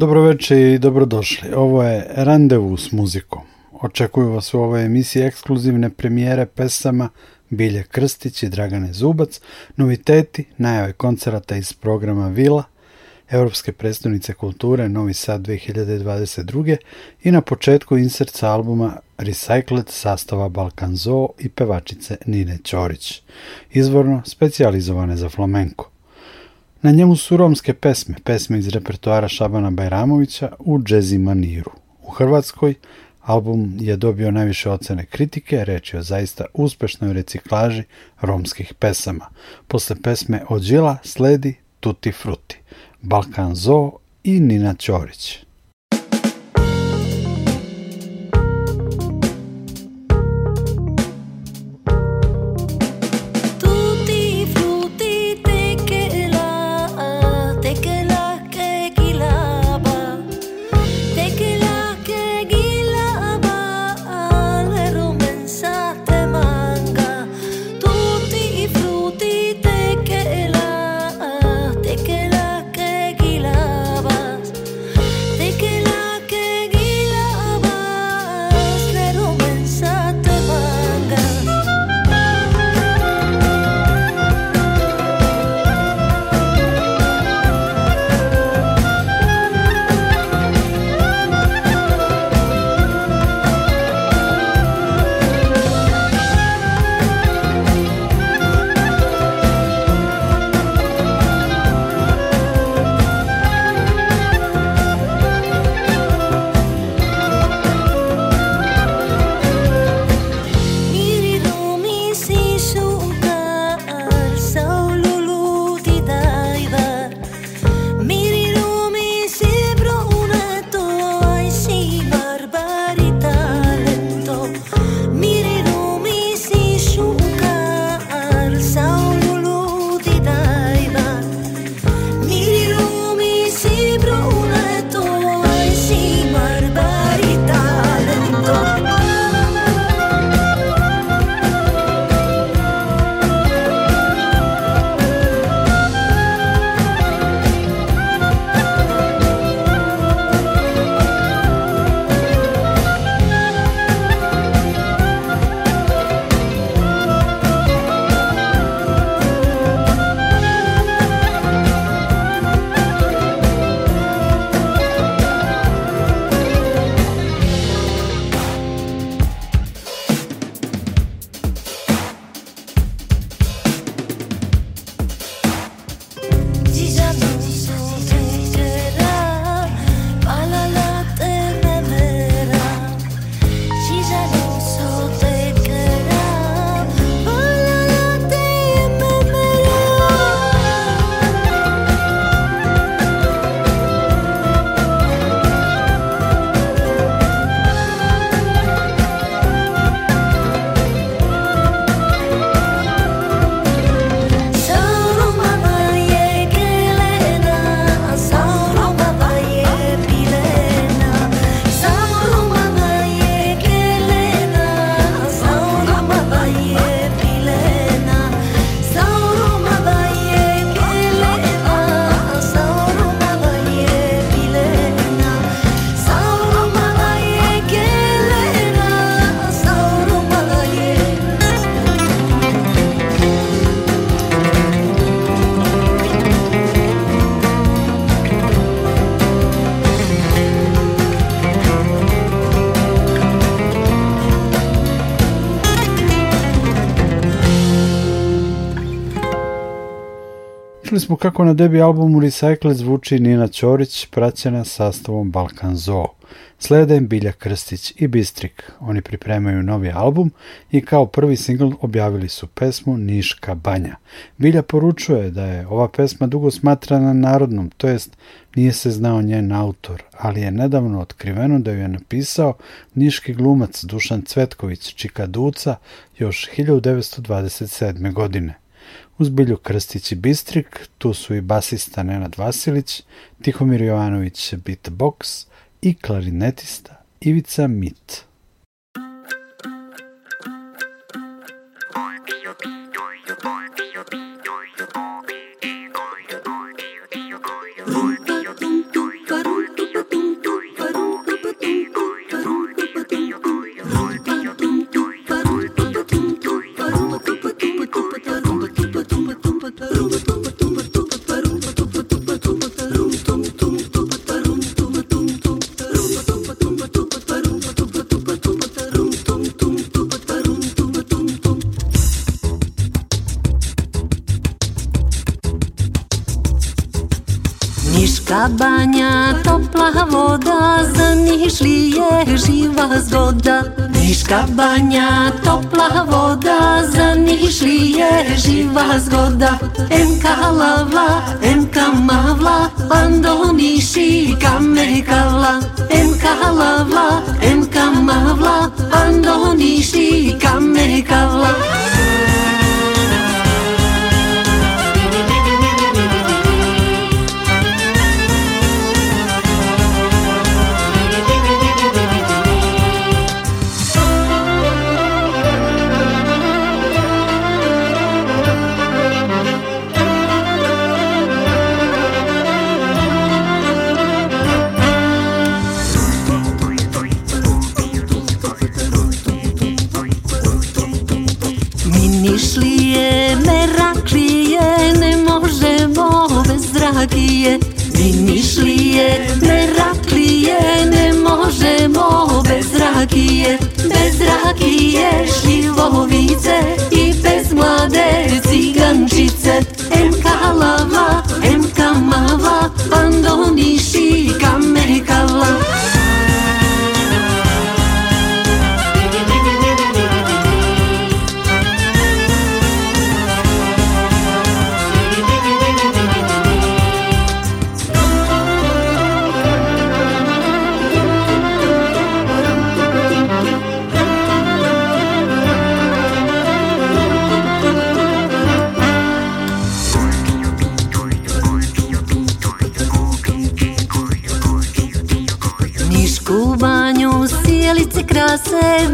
Dobroveče i dobrodošli. Ovo je Randevu s muzikom. Očekuju vas u ovoj emisiji ekskluzivne premijere pesama Bilje Krstić i Dragane Zubac, noviteti, najave koncerata iz programa Vila, Europske predstavnice kulture Novi Sad 2022. i na početku insert sa albuma Recycled sastava Balkan Zoo i pevačice Nine Ćorić, izvorno specijalizovane za flamenko. Na njemu su romske pesme, pesme iz repertoara Šabana Bajramovića u džezi maniru. U Hrvatskoj album je dobio najviše ocene kritike, reč je o zaista uspešnoj reciklaži romskih pesama. Posle pesme Ođila sledi Tuti Fruti, Balkan Zoo i Nina Ćorić. Čuli smo kako na debi albumu Recycle zvuči Nina Ćorić praćena sastavom Balkan Zoo. Slede im Bilja Krstić i Bistrik. Oni pripremaju novi album i kao prvi singl objavili su pesmu Niška banja. Bilja poručuje da je ova pesma dugo smatrana narodnom, to jest nije se znao njen autor, ali je nedavno otkriveno da ju je napisao niški glumac Dušan Cvetković Čika Duca još 1927. godine uz Bilju Krstić i Bistrik, tu su i basista Nenad Vasilić, Tihomir Jovanović Beatbox i klarinetista Ivica Mit. baňa, topla voda, za nišli je živá zgoda. Niška baňa, topla voda, za nišli je živá zgoda. Enka lavla, enka mavla, bando niši kame kavla. Enka lavla, enka mavla, pando niši kame половице и без младе циганчице. Емка лава, емка мава, пандониши камерикала.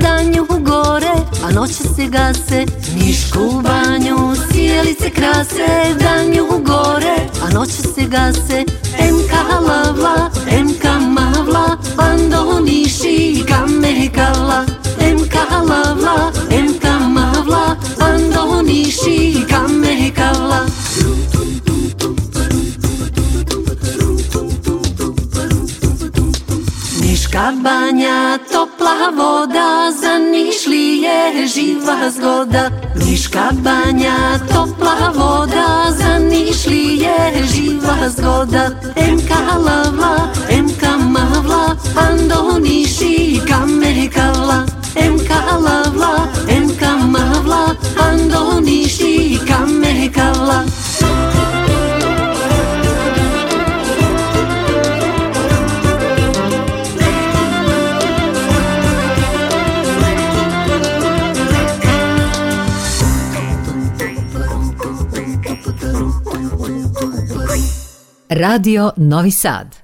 danju u gore, a noće se gase Nišku u banju, sjelice krase Danju u gore, a noće se gase MK lavla, MK mavla Bando niši, kame kala MK lavla, MK mavla Bando niši, kame kala Ježiška baňa, topla voda, za Nišli je živá zgoda. Ježiška baňa, topla voda, za Nišli je živá zgoda. MK lava, MK mavla, ando Niši kamer kavla. MK lavla, MK mavla, ando Niši kamer kavla. Radio Novi Sad.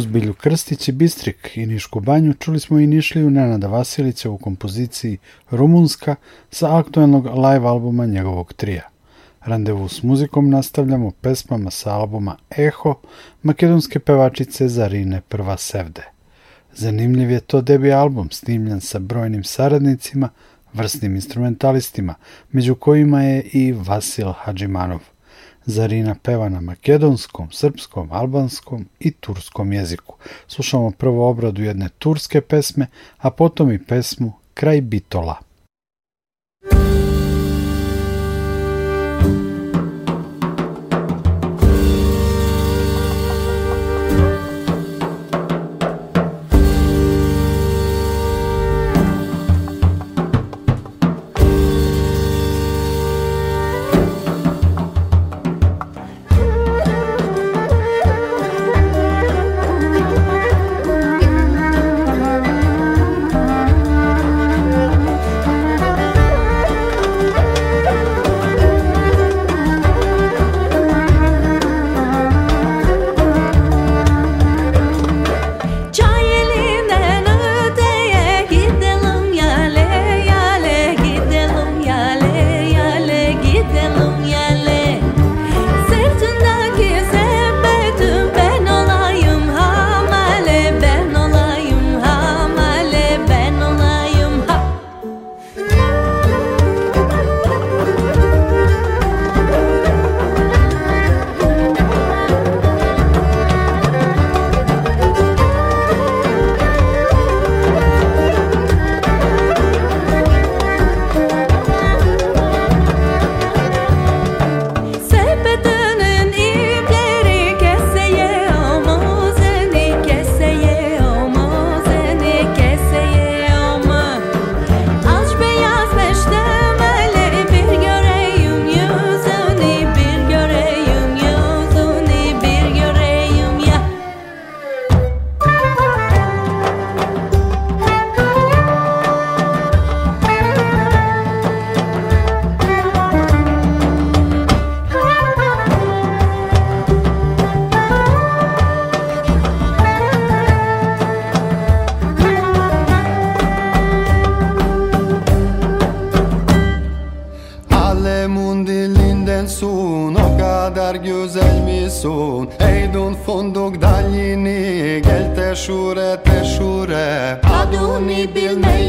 Uz Bilju Krstić i Bistrik i Nišku banju čuli smo i Nišliju Nenada Vasilića u kompoziciji Rumunska sa aktualnog live albuma njegovog trija. Randevu s muzikom nastavljamo pesmama sa albuma Eho makedonske pevačice Zarine Prva Sevde. Zanimljiv je to debi album snimljen sa brojnim saradnicima, vrsnim instrumentalistima, među kojima je i Vasil Hadžimanov. Zarina peva na makedonskom, srpskom, albanskom i turskom jeziku. Slušamo prvo obradu jedne turske pesme, a potom i pesmu Kraj Bitola.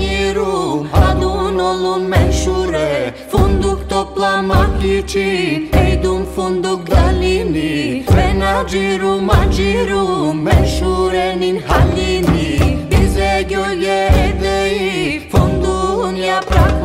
yiyorum adun olun meşhure Funduk toplamak için Eydum funduk dalini Ben acirum acirum Meşhurenin halini Bize gölge edeyim Funduğun yaprak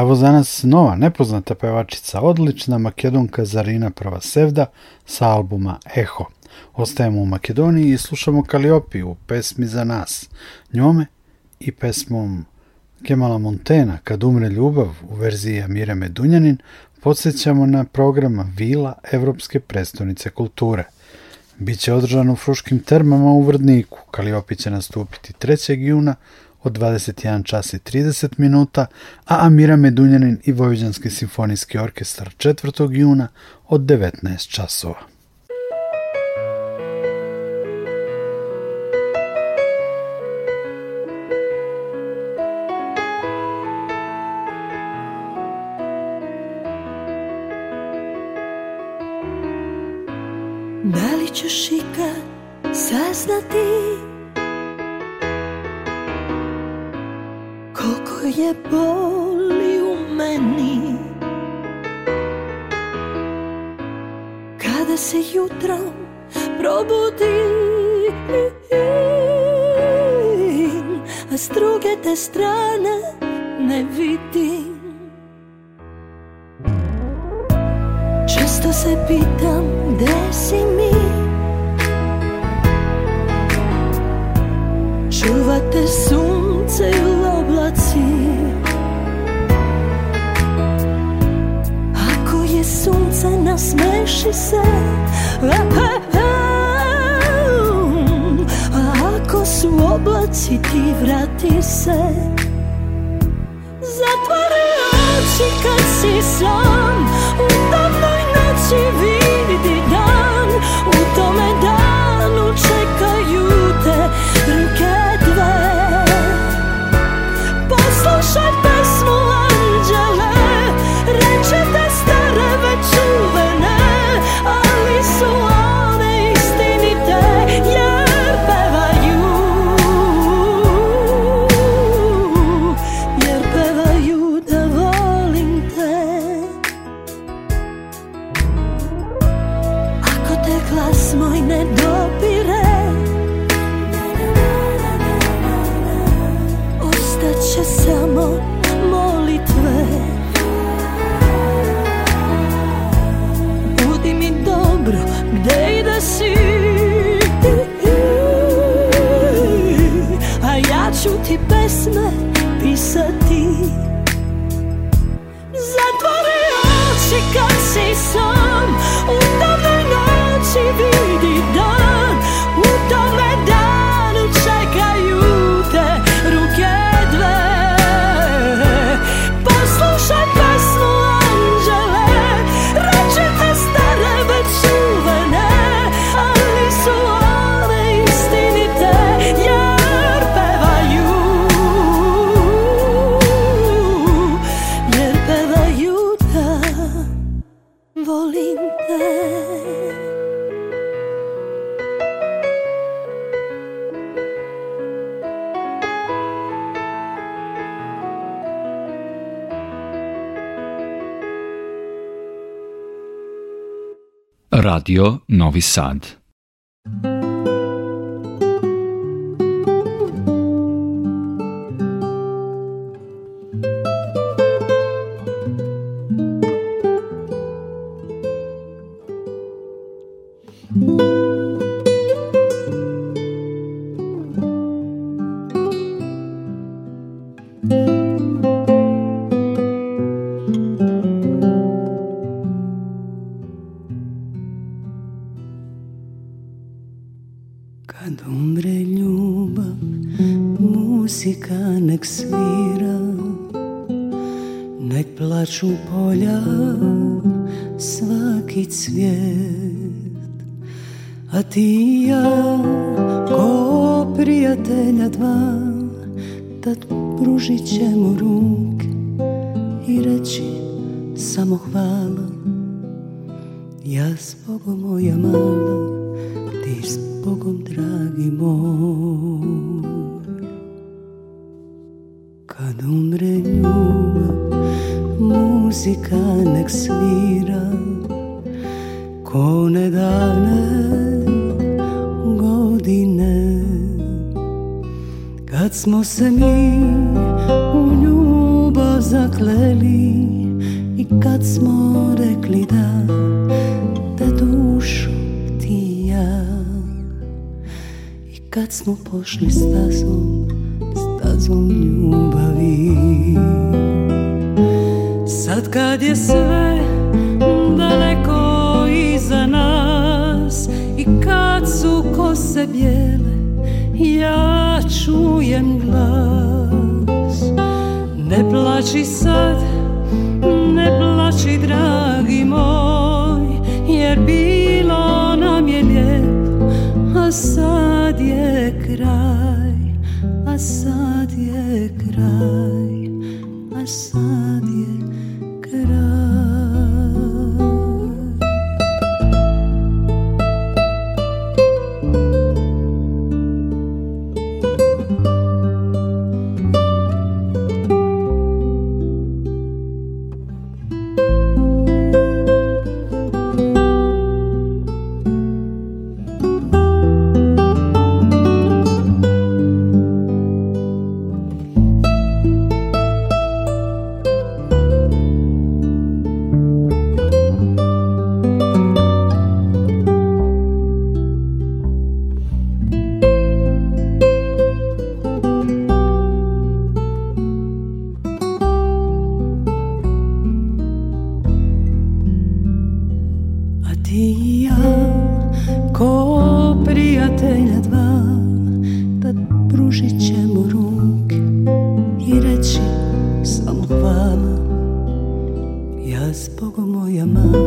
evo za nas nova nepoznata pevačica, odlična makedonka Zarina Pravasevda sa albuma Eho. Ostajemo u Makedoniji i slušamo Kaliopiju, pesmi za nas. Njome i pesmom Kemala Montena, Kad umre ljubav, u verziji Amire Medunjanin, podsjećamo na program Vila Evropske predstavnice kulture. Biće održan u Fruškim termama u Vrdniku. Kaliopi će nastupiti 3. juna, od 21 čas i 30 minuta, a Amira Medunjanin i Vojvođanski simfonijski orkestar 4. juna od 19 časova. Da li ćeš ikad saznati koje boli u meni Kada se jutro probudim A s druge te strane ne vidim Često se pitam gde si mi Čuvate sunce u oblaci je sunce, nasmeši se A ako su oblaci ti vrati se Zatvori oči kad si sam volim te Radio Novi Sad kad smo rekli da da dušu ti ja i kad smo pošli stazom stazom ljubavi sad kad je sve daleko iza nas i kad su kose bijele ja čujem glas ne plači sad ne plači dragi moj jer bilo nam je lijep, a sad je Bogom, moja mama,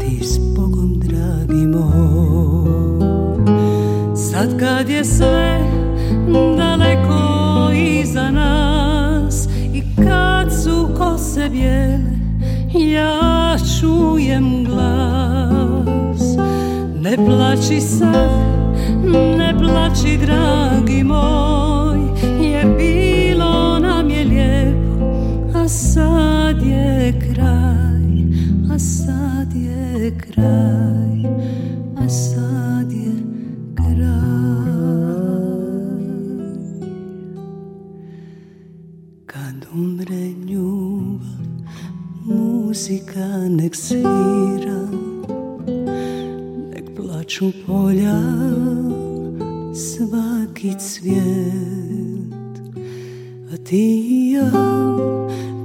ti s Bogom dragi moj. Sad kad je sve daleko iza nas i kad su kose bijele, ja čujem glas. Ne plači sad, ne plači dragi moj. Brišu polja svaki cvijet A ti i ja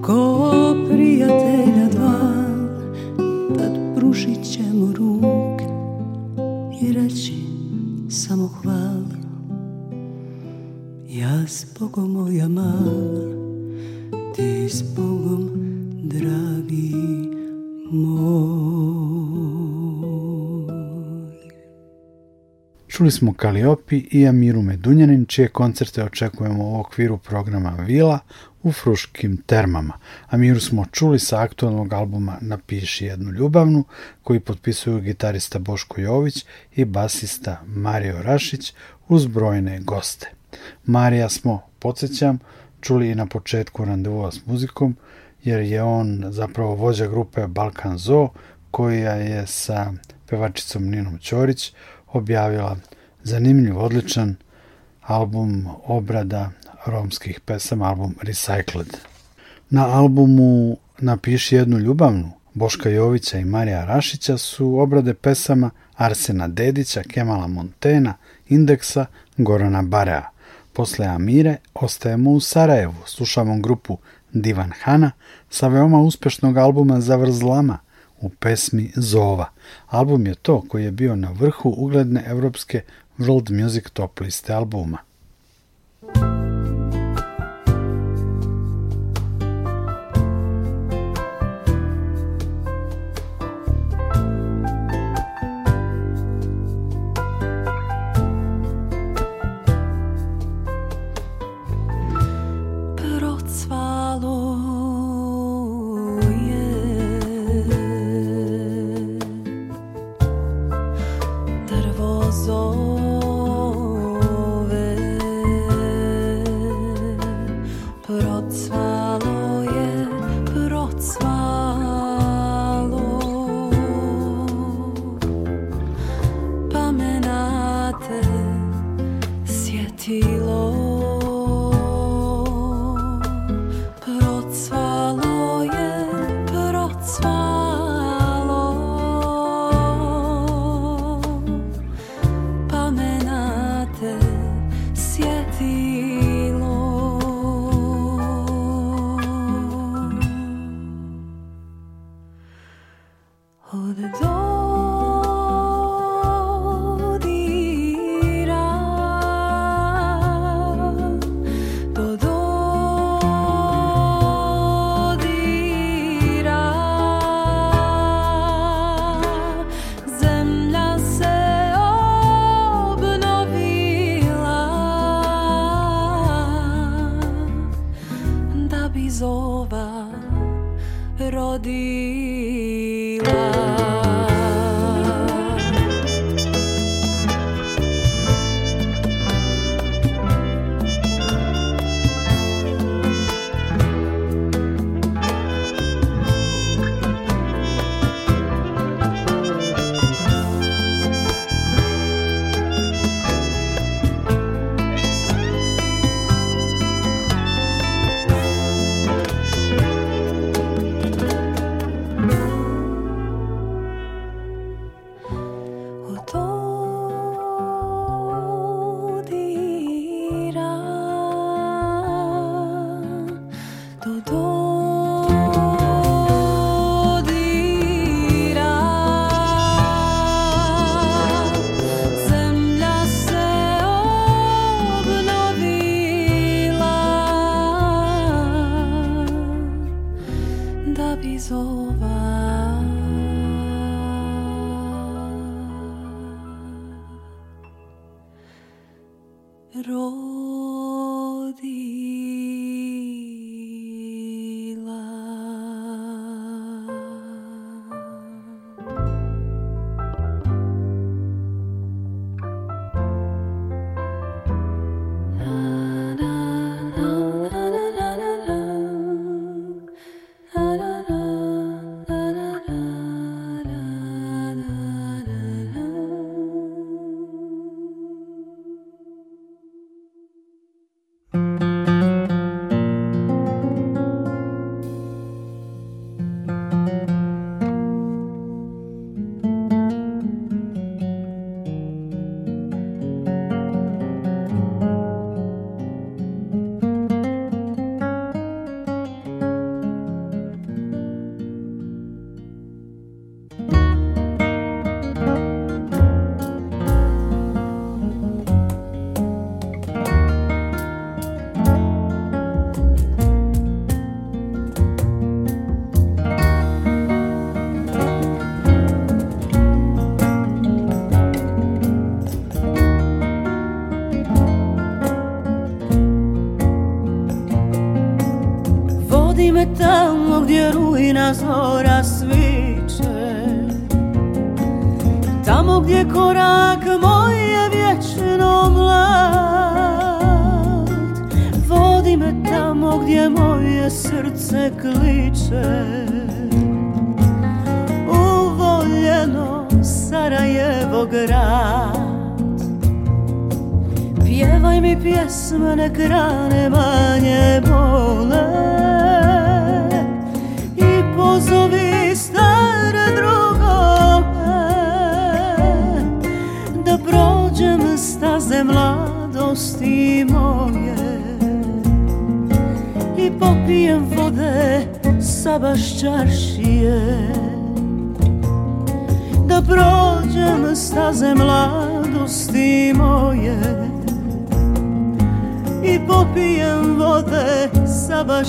ko prijatelja dva Tad pružit ćemo ruke i reći samo hvala Ja s Bogom moja mala Čuli smo Kaliopi i Amiru Medunjanin, čije koncerte očekujemo u okviru programa Vila u Fruškim termama. Amiru smo čuli sa aktualnog albuma Napiši jednu ljubavnu, koji potpisuju gitarista Boško Jović i basista Mario Rašić uz brojne goste. Marija smo, podsjećam, čuli i na početku randevuva s muzikom, jer je on zapravo vođa grupe Balkan Zoo, koja je sa pevačicom Ninom Ćorić objavila zanimljiv, odličan album obrada romskih pesama, album Recycled. Na albumu Napiši jednu ljubavnu Boška Jovića i Marija Rašića su obrade pesama Arsena Dedića, Kemala Montena, Indeksa, Gorana Barea. Posle Amire ostajemo u Sarajevu, slušamo grupu Divan Hana sa veoma uspešnog albuma Zavrzlama – u pesmi Zova. Album je to koji je bio na vrhu ugledne evropske world music top liste albuma. zora sviće Tamo gdje korak moj je vječno mlad Vodi me tamo gdje moje srce kliče Uvoljeno Sarajevo grad Pjevaj mi pjesme, nek rane manje bole pijem vode sa baš čaršije Da prođem staze mladosti moje I popijem vode sa baš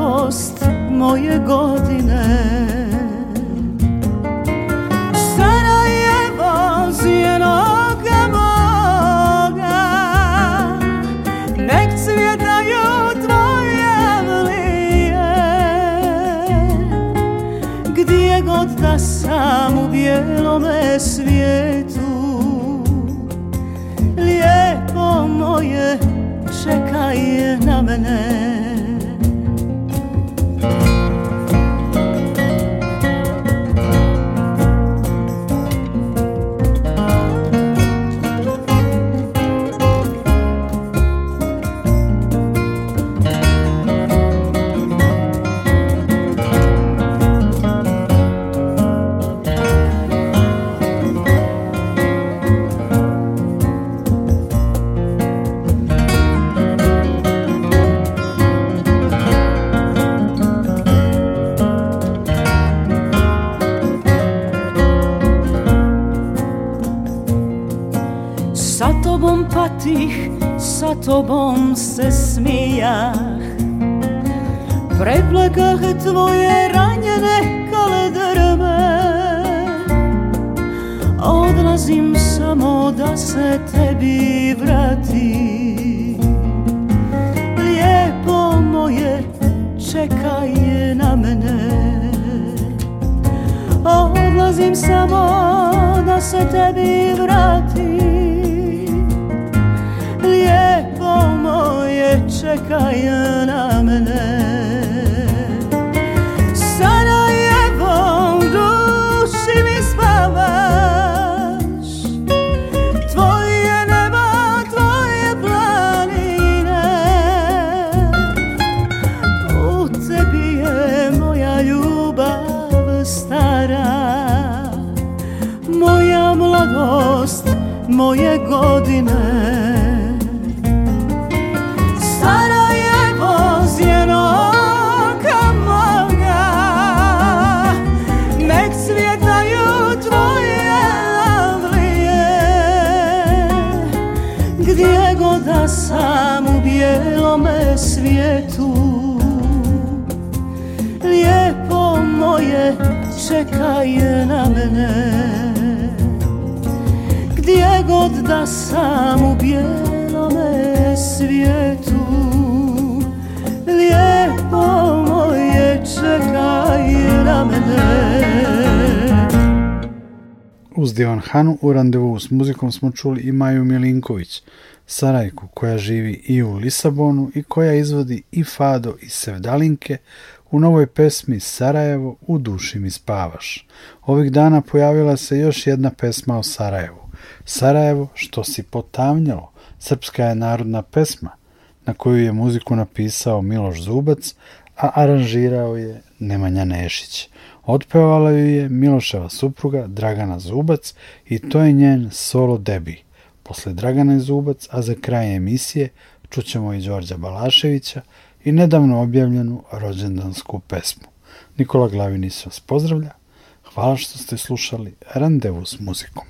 mladost moje godine Sarajevo zjenoga moga Nek cvjetaju tvoje mlije Gdje god da sam u bijelome svijetu Lijepo moje čekaj na mene tých sa tobom se smijah Preplakah tvoje ranené kaledrme odlazím samo da se tebi vrati. Lijepo moje čekaj na mene Odlazim samo da se tebi vrati. de Caian. Čeka je na mene Gdje god da sam u bijelome svijetu Lijepo moje je na mene uz Divan Hanu u randevu s muzikom smo čuli i Maju Milinković, Sarajku koja živi i u Lisabonu i koja izvodi i Fado i Sevdalinke u novoj pesmi Sarajevo u duši mi spavaš. Ovih dana pojavila se još jedna pesma o Sarajevu. Sarajevo što si potamnjalo, srpska je narodna pesma na koju je muziku napisao Miloš Zubac, a aranžirao je Nemanja Nešić. Otpevala ju je Miloševa supruga Dragana Zubac i to je njen solo debi. Posle Dragana Zubac, a za kraj emisije čućemo i Đorđa Balaševića i nedavno objavljenu rođendansku pesmu. Nikola se vas pozdravlja. Hvala što ste slušali Randevu s muzikom.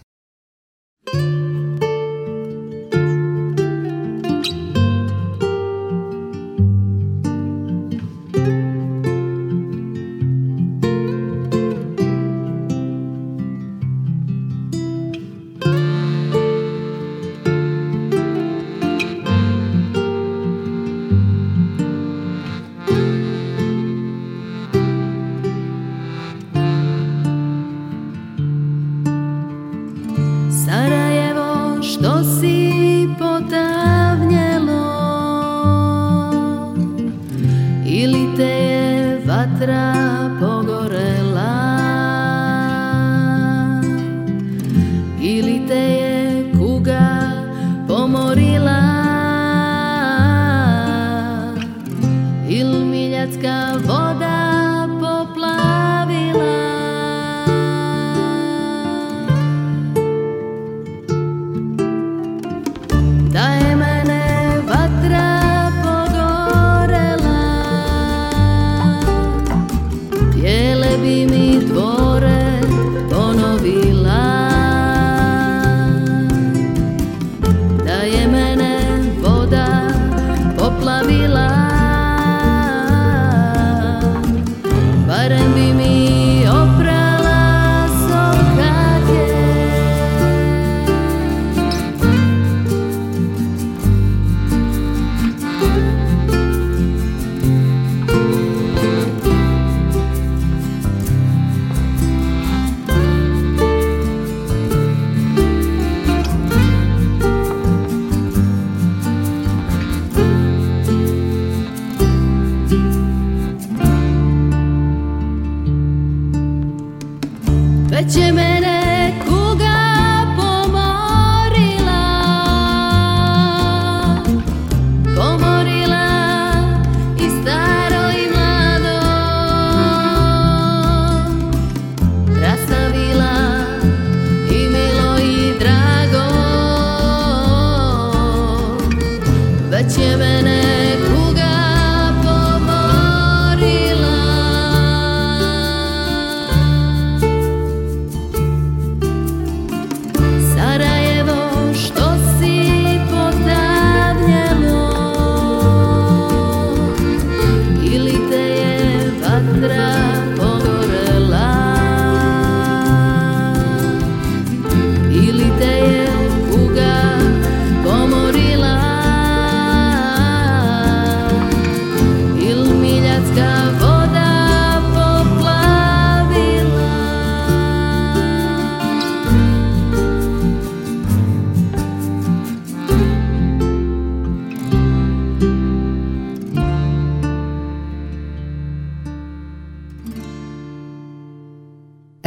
atrás.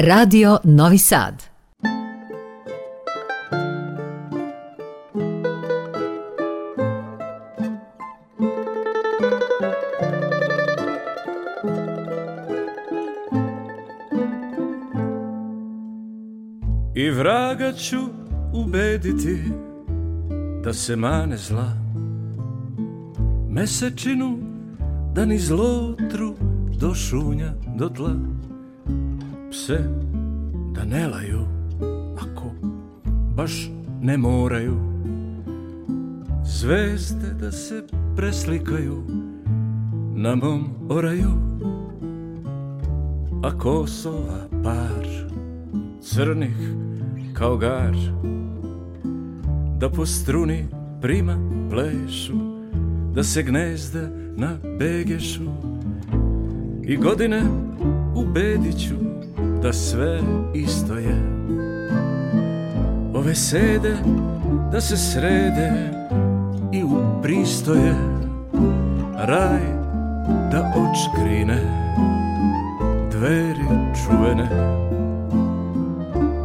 Radio Novi Sad. I vraga ću ubediti da se mane zla Mesečinu da ni zlotru šunja do tla se da ne laju ako baš ne moraju Zvezde da se preslikaju na mom oraju A kosova par crnih kao gar Da po struni prima plešu Da se gnezda na begešu I godine u bediću da sve isto je Ove sede da se srede i upristoje Raj da očkrine dveri čuvene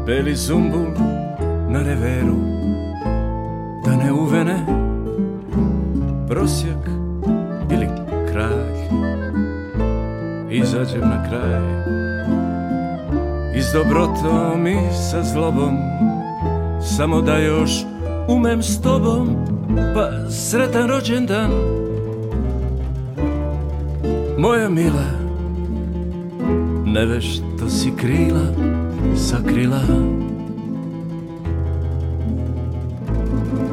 Beli zumbul na reveru da ne uvene Prosjak ili kraj Izađem na kraj i s dobrotom i sa zlobom Samo da još umem s tobom Pa sretan rođendan Moja mila ne to si krila sakrila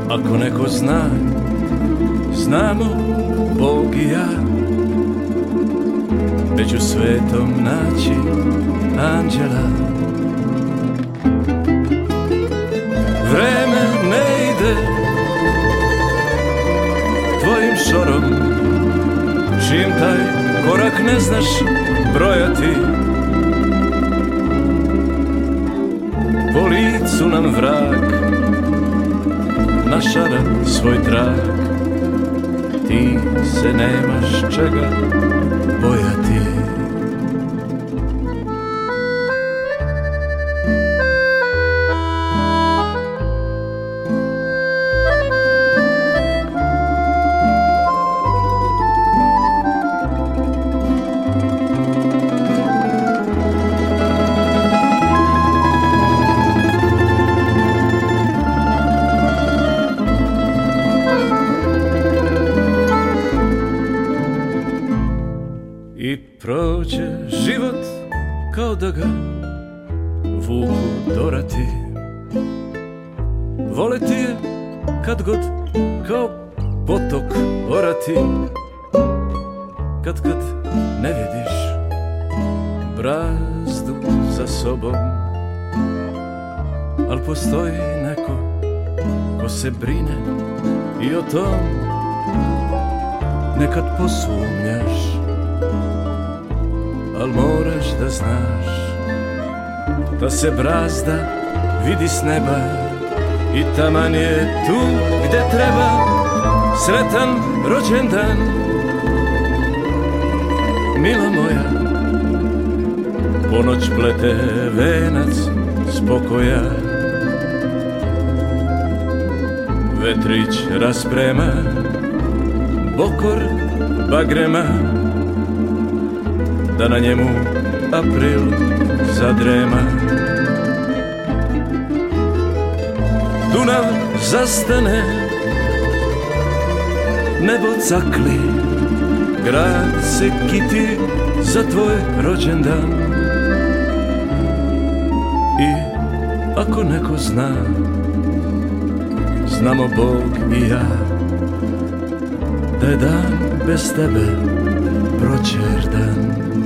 Ako neko zna Znamo Bog i ja Među svetom naći Anđela Vreme ne ide Tvojim šorom Čim taj korak ne znaš brojati Po licu nam vrak Našara svoj trak Ti se nemaš čega bojati brazda vidi s neba I taman je tu gde treba Sretan rođendan Mila moja Ponoć plete venac spokoja Vetrić rasprema Bokor bagrema Da na njemu april zadrema Dunav zastane Nebo cakli Grad se kiti za tvoj rođendan I ako neko zna Znamo Bog i ja Da je dan bez tebe pročerdan